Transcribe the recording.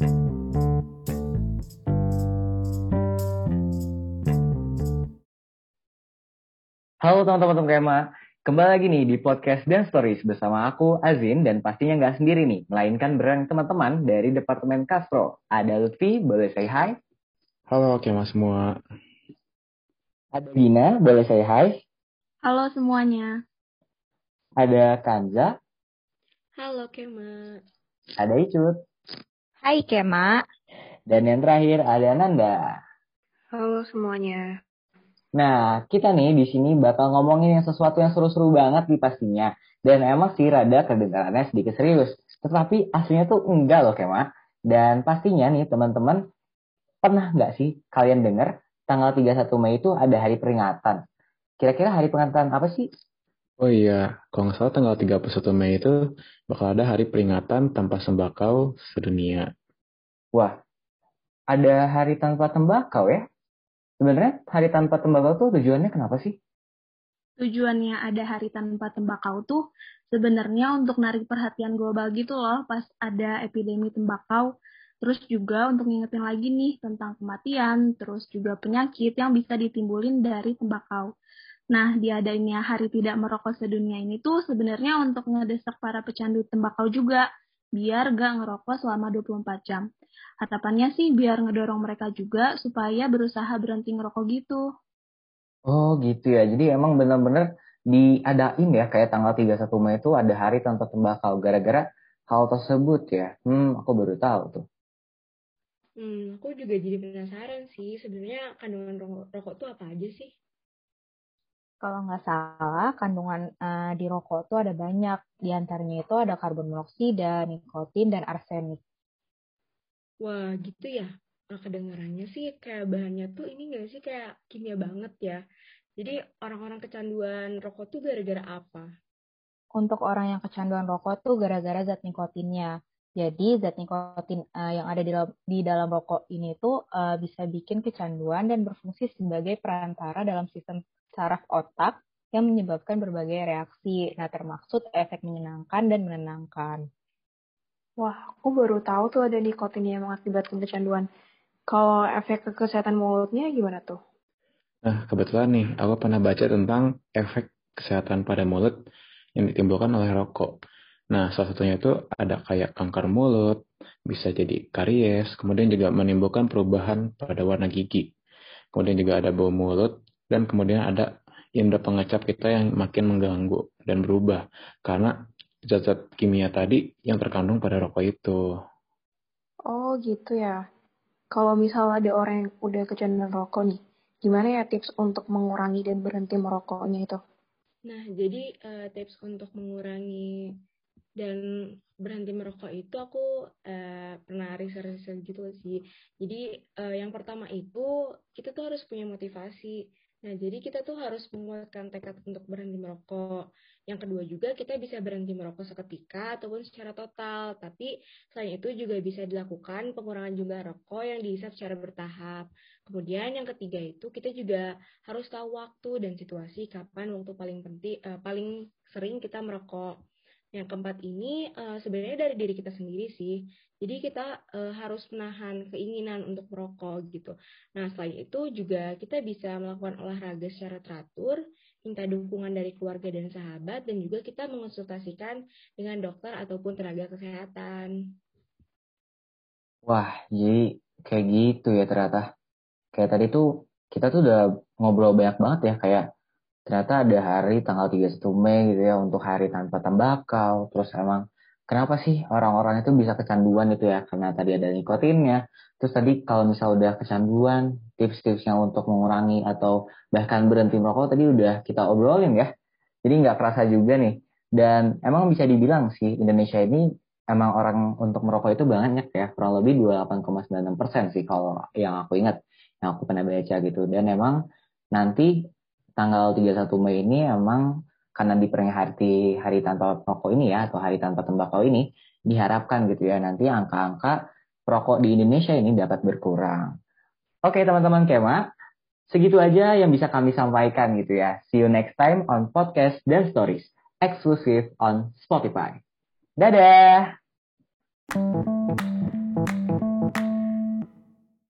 Halo teman-teman Kema, kembali lagi nih di podcast Dan Stories bersama aku Azin dan pastinya nggak sendiri nih, melainkan bareng teman-teman dari Departemen Castro. Ada Lutfi, boleh say hi? Halo Kema semua. Ada Dina, boleh say hi? Halo semuanya. Ada Kanza, Halo Kema. ada Icut, Hai Kema. dan yang terakhir ada Nanda. Halo semuanya. Nah, kita nih di sini bakal ngomongin yang sesuatu yang seru-seru banget nih pastinya. Dan emang sih rada kedengarannya sedikit serius. Tetapi aslinya tuh enggak loh Kema. Dan pastinya nih teman-teman, pernah nggak sih kalian dengar tanggal 31 Mei itu ada hari peringatan? Kira-kira hari peringatan apa sih? Oh iya, kalau nggak salah tanggal 31 Mei itu bakal ada hari peringatan tanpa sembakau sedunia. Wah, ada hari tanpa tembakau ya? Sebenarnya hari tanpa tembakau tuh tujuannya kenapa sih? Tujuannya ada hari tanpa tembakau tuh sebenarnya untuk narik perhatian global gitu loh pas ada epidemi tembakau. Terus juga untuk ngingetin lagi nih tentang kematian, terus juga penyakit yang bisa ditimbulin dari tembakau. Nah, diadainnya hari tidak merokok sedunia ini tuh sebenarnya untuk ngedesak para pecandu tembakau juga, biar gak ngerokok selama 24 jam. Harapannya sih biar ngedorong mereka juga supaya berusaha berhenti ngerokok gitu. Oh gitu ya, jadi emang bener-bener diadain ya kayak tanggal 31 Mei itu ada hari tanpa tembakau gara-gara hal tersebut ya. Hmm, aku baru tahu tuh. Hmm, aku juga jadi penasaran sih. Sebenarnya kandungan rokok, rokok tuh apa aja sih? Kalau nggak salah, kandungan eh, di rokok itu ada banyak. Di antaranya itu ada karbon monoksida, nikotin, dan arsenik. Wah, gitu ya. Nah, kedengarannya sih kayak bahannya tuh ini nggak sih kayak kimia banget ya. Jadi orang-orang kecanduan rokok tuh gara-gara apa? Untuk orang yang kecanduan rokok tuh gara-gara zat nikotinnya. Jadi zat nikotin eh, yang ada di dalam, di dalam rokok ini tuh eh, bisa bikin kecanduan dan berfungsi sebagai perantara dalam sistem saraf otak yang menyebabkan berbagai reaksi. Nah, termaksud efek menyenangkan dan menenangkan. Wah, aku baru tahu tuh ada nikotin yang mengakibatkan kecanduan. Kalau efek ke kesehatan mulutnya gimana tuh? Nah, kebetulan nih, aku pernah baca tentang efek kesehatan pada mulut yang ditimbulkan oleh rokok. Nah, salah satunya itu ada kayak kanker mulut, bisa jadi karies, kemudian juga menimbulkan perubahan pada warna gigi. Kemudian juga ada bau mulut, dan kemudian ada indera pengecap kita yang makin mengganggu dan berubah karena zat-zat kimia tadi yang terkandung pada rokok itu. Oh gitu ya. Kalau misal ada orang yang udah kecanduan rokok nih, gimana ya tips untuk mengurangi dan berhenti merokoknya itu? Nah, jadi eh, tips untuk mengurangi dan berhenti merokok itu aku eh, pernah riset-riset gitu sih. Jadi eh, yang pertama itu kita tuh harus punya motivasi. Nah, jadi kita tuh harus menguatkan tekad untuk berhenti merokok. Yang kedua juga kita bisa berhenti merokok seketika ataupun secara total. Tapi selain itu juga bisa dilakukan pengurangan jumlah rokok yang dihisap secara bertahap. Kemudian yang ketiga itu kita juga harus tahu waktu dan situasi kapan waktu paling penting eh, paling sering kita merokok. Yang keempat ini uh, sebenarnya dari diri kita sendiri sih. Jadi kita uh, harus menahan keinginan untuk merokok gitu. Nah, selain itu juga kita bisa melakukan olahraga secara teratur, minta dukungan dari keluarga dan sahabat, dan juga kita mengonsultasikan dengan dokter ataupun tenaga kesehatan. Wah, jadi kayak gitu ya ternyata. Kayak tadi tuh kita tuh udah ngobrol banyak banget ya kayak ternyata ada hari tanggal 31 Mei gitu ya untuk hari tanpa tembakau. Terus emang kenapa sih orang-orang itu bisa kecanduan gitu ya? Karena tadi ada nikotinnya. Terus tadi kalau misal udah kecanduan, tips-tipsnya untuk mengurangi atau bahkan berhenti merokok tadi udah kita obrolin ya. Jadi nggak kerasa juga nih. Dan emang bisa dibilang sih Indonesia ini emang orang untuk merokok itu banyak ya. Kurang lebih 28,96 persen sih kalau yang aku ingat. Yang aku pernah baca gitu. Dan emang nanti tanggal 31 Mei ini emang karena diperingati hari tanpa rokok ini ya atau hari tanpa tembakau ini diharapkan gitu ya nanti angka-angka rokok di Indonesia ini dapat berkurang. Oke teman-teman Kema, segitu aja yang bisa kami sampaikan gitu ya. See you next time on podcast dan stories exclusive on Spotify. Dadah.